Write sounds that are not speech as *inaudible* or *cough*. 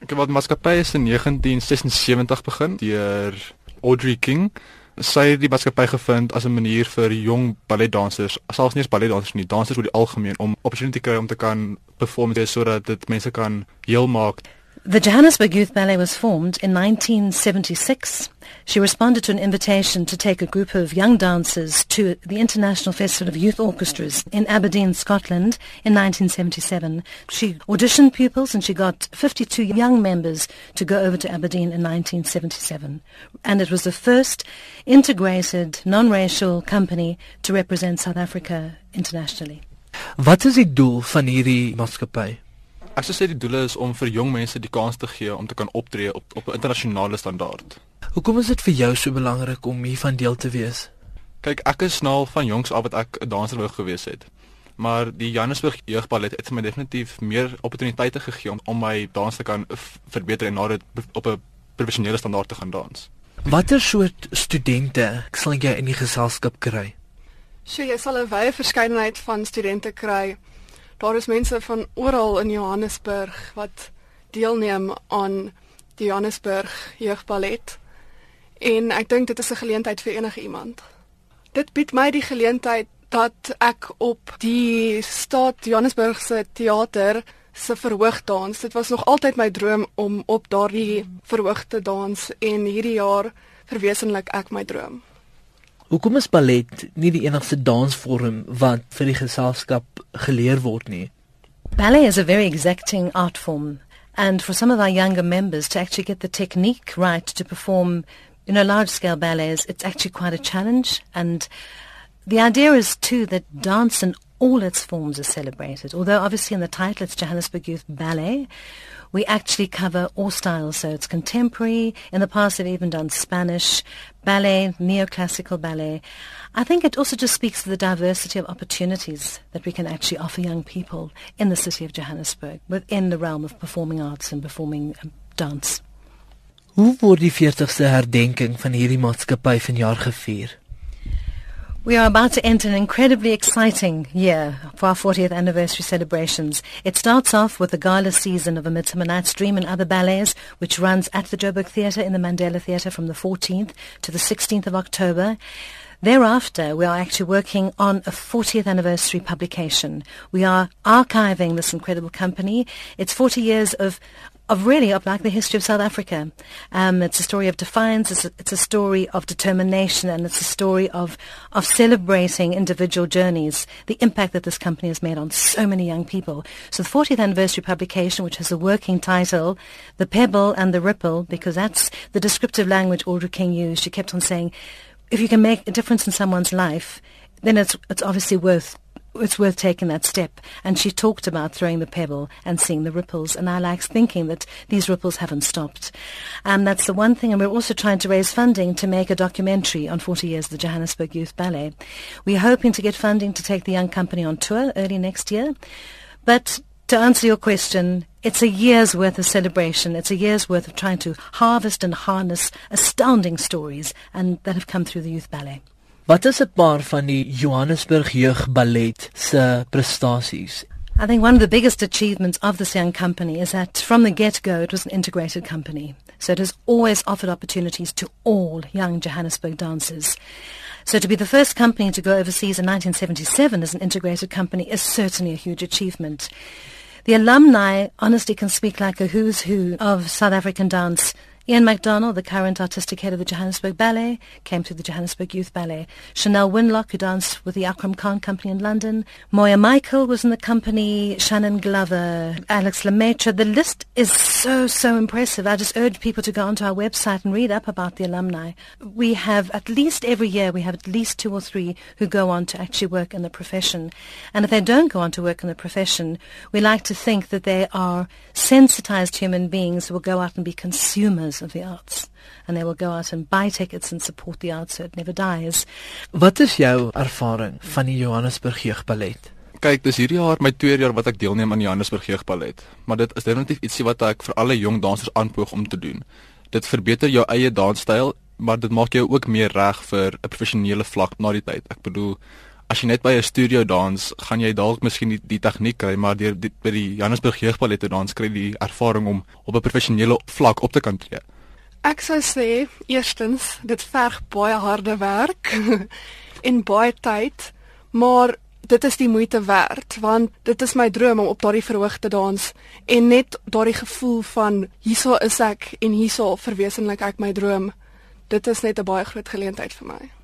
Ek het wat maatskappy is in 1976 begin deur Audrey King. Sy het die maatskappy gevind as 'n manier vir jong balletdansers, selfs nie eens balletdansers nie, dansers oor die algemeen om opportunity kry om te kan perform sodat dit mense kan heel maak. The Johannesburg Youth Ballet was formed in 1976. She responded to an invitation to take a group of young dancers to the International Festival of Youth Orchestras in Aberdeen, Scotland in 1977. She auditioned pupils and she got 52 young members to go over to Aberdeen in 1977. And it was the first integrated non-racial company to represent South Africa internationally. Wat is die doel van? Ek sou sê die doel is om vir jong mense die kans te gee om te kan optree op op 'n internasionale standaard. Hoekom is dit vir jou so belangrik om hiervan deel te wees? Kyk, ek is nou van jongs af wat ek 'n danser wou gewees het. Maar die Johannesburg Jeugballet het my definitief meer opportuniteite gegee om, om my dans te kan verbeter en na dit op 'n professionele standaard te gaan dans. Watter soort studente sal jy in die geselskap kry? So jy sal 'n wye verskeidenheid van studente kry daar is mense van oral in Johannesburg wat deelneem aan die Johannesburg Jeugballet. En ek dink dit is 'n geleentheid vir enige iemand. Dit bied my die geleentheid dat ek op die stad Johannesburg se teater se verhoog dans. Dit was nog altyd my droom om op daardie verhoog te dans en hierdie jaar verwesenlik ek my droom. Hoekom is ballet nie die enigste dansvorm wat vir die geselskap geleer word nie? Ballet is a very exacting art form and for some of our younger members to actually get the technique right to perform you know large scale ballets it's actually quite a challenge and the idea is too that dance in all its forms are celebrated although obviously in the title it's Johannesburg Youth Ballet we actually cover all styles. So it's contemporary. In the past, they've even done Spanish, ballet, neoclassical ballet. I think it also just speaks to the diversity of opportunities that we can actually offer young people in the city of Johannesburg within the realm of performing arts and performing um, dance. Hoe word die 40ste herdenking van hierdie maatskappy vanjaar gevier? We are about to enter an incredibly exciting year for our 40th anniversary celebrations. It starts off with the gala season of A Midsummer Night's Dream and other ballets, which runs at the Joburg Theatre in the Mandela Theatre from the 14th to the 16th of October. Thereafter, we are actually working on a 40th anniversary publication. We are archiving this incredible company. It's 40 years of of really of like the history of South Africa. Um, it's a story of defiance. It's a, it's a, story of determination, and it's a story of of celebrating individual journeys. The impact that this company has made on so many young people. So the 40th anniversary publication, which has a working title, "The Pebble and the Ripple," because that's the descriptive language Audrey King used. She kept on saying, "If you can make a difference in someone's life." Then it's it's obviously worth it's worth taking that step. And she talked about throwing the pebble and seeing the ripples. And I like thinking that these ripples haven't stopped. And that's the one thing. And we're also trying to raise funding to make a documentary on 40 years of the Johannesburg Youth Ballet. We're hoping to get funding to take the young company on tour early next year. But to answer your question, it's a year's worth of celebration. It's a year's worth of trying to harvest and harness astounding stories and that have come through the Youth Ballet. Wat is 'n paar van die Johannesburg Jeugballet se prestasies? I think one of the biggest achievements of this young company is that from the get-go it was an integrated company. So it has always offered opportunities to all young Johannesburg dancers. So to be the first company to go overseas in 1977 as an integrated company is certainly a huge achievement. The alumni honestly can speak like a who's who of South African dance Iain MacDonald, the current artistic head of the Johannesburg Ballet, came to the Johannesburg Youth Ballet. Shanell Winlock, who danced with the Akram Khan Company in London. Moya Michael was in the company. Shannon Glover, Alex Lemaitre. The list is so, so impressive. I just urge people to go onto our website and read up about the alumni. We have at least every year, we have at least two or three who go on to actually work in the profession. And if they don't go on to work in the profession, we like to think that they are sensitized human beings who will go out and be consumers of the arts and they will go out and buy tickets and support the arts so it never dies. Wat is jou ervaring van die Johannesburg Jeugballet? Kyk, dis hierdie jaar my tweede jaar wat ek deelneem aan die Johannesburg Jeugballet, maar dit is definitief ietsie wat ek vir alle jong dansers aanpoog om te doen. Dit verbeter jou eie dansstyl, maar dit maak jou ook meer reg vir 'n professionele vlak na die tyd. Ek bedoel as jy net by 'n studio dans, gaan jy dalk miskien die, die tegniek kry, maar deur die, by die Johannesburg Jeugballet te dans kry jy die ervaring om op 'n professionele vlak op te kan tree. Ek sou sê, eerstens, dit verg baie harde werk *laughs* en baie tyd, maar dit is die moeite werd want dit is my droom om op daardie verhoog te dans en net daardie gevoel van hierso is ek en hierso verwesenlik ek my droom. Dit is net 'n baie groot geleentheid vir my.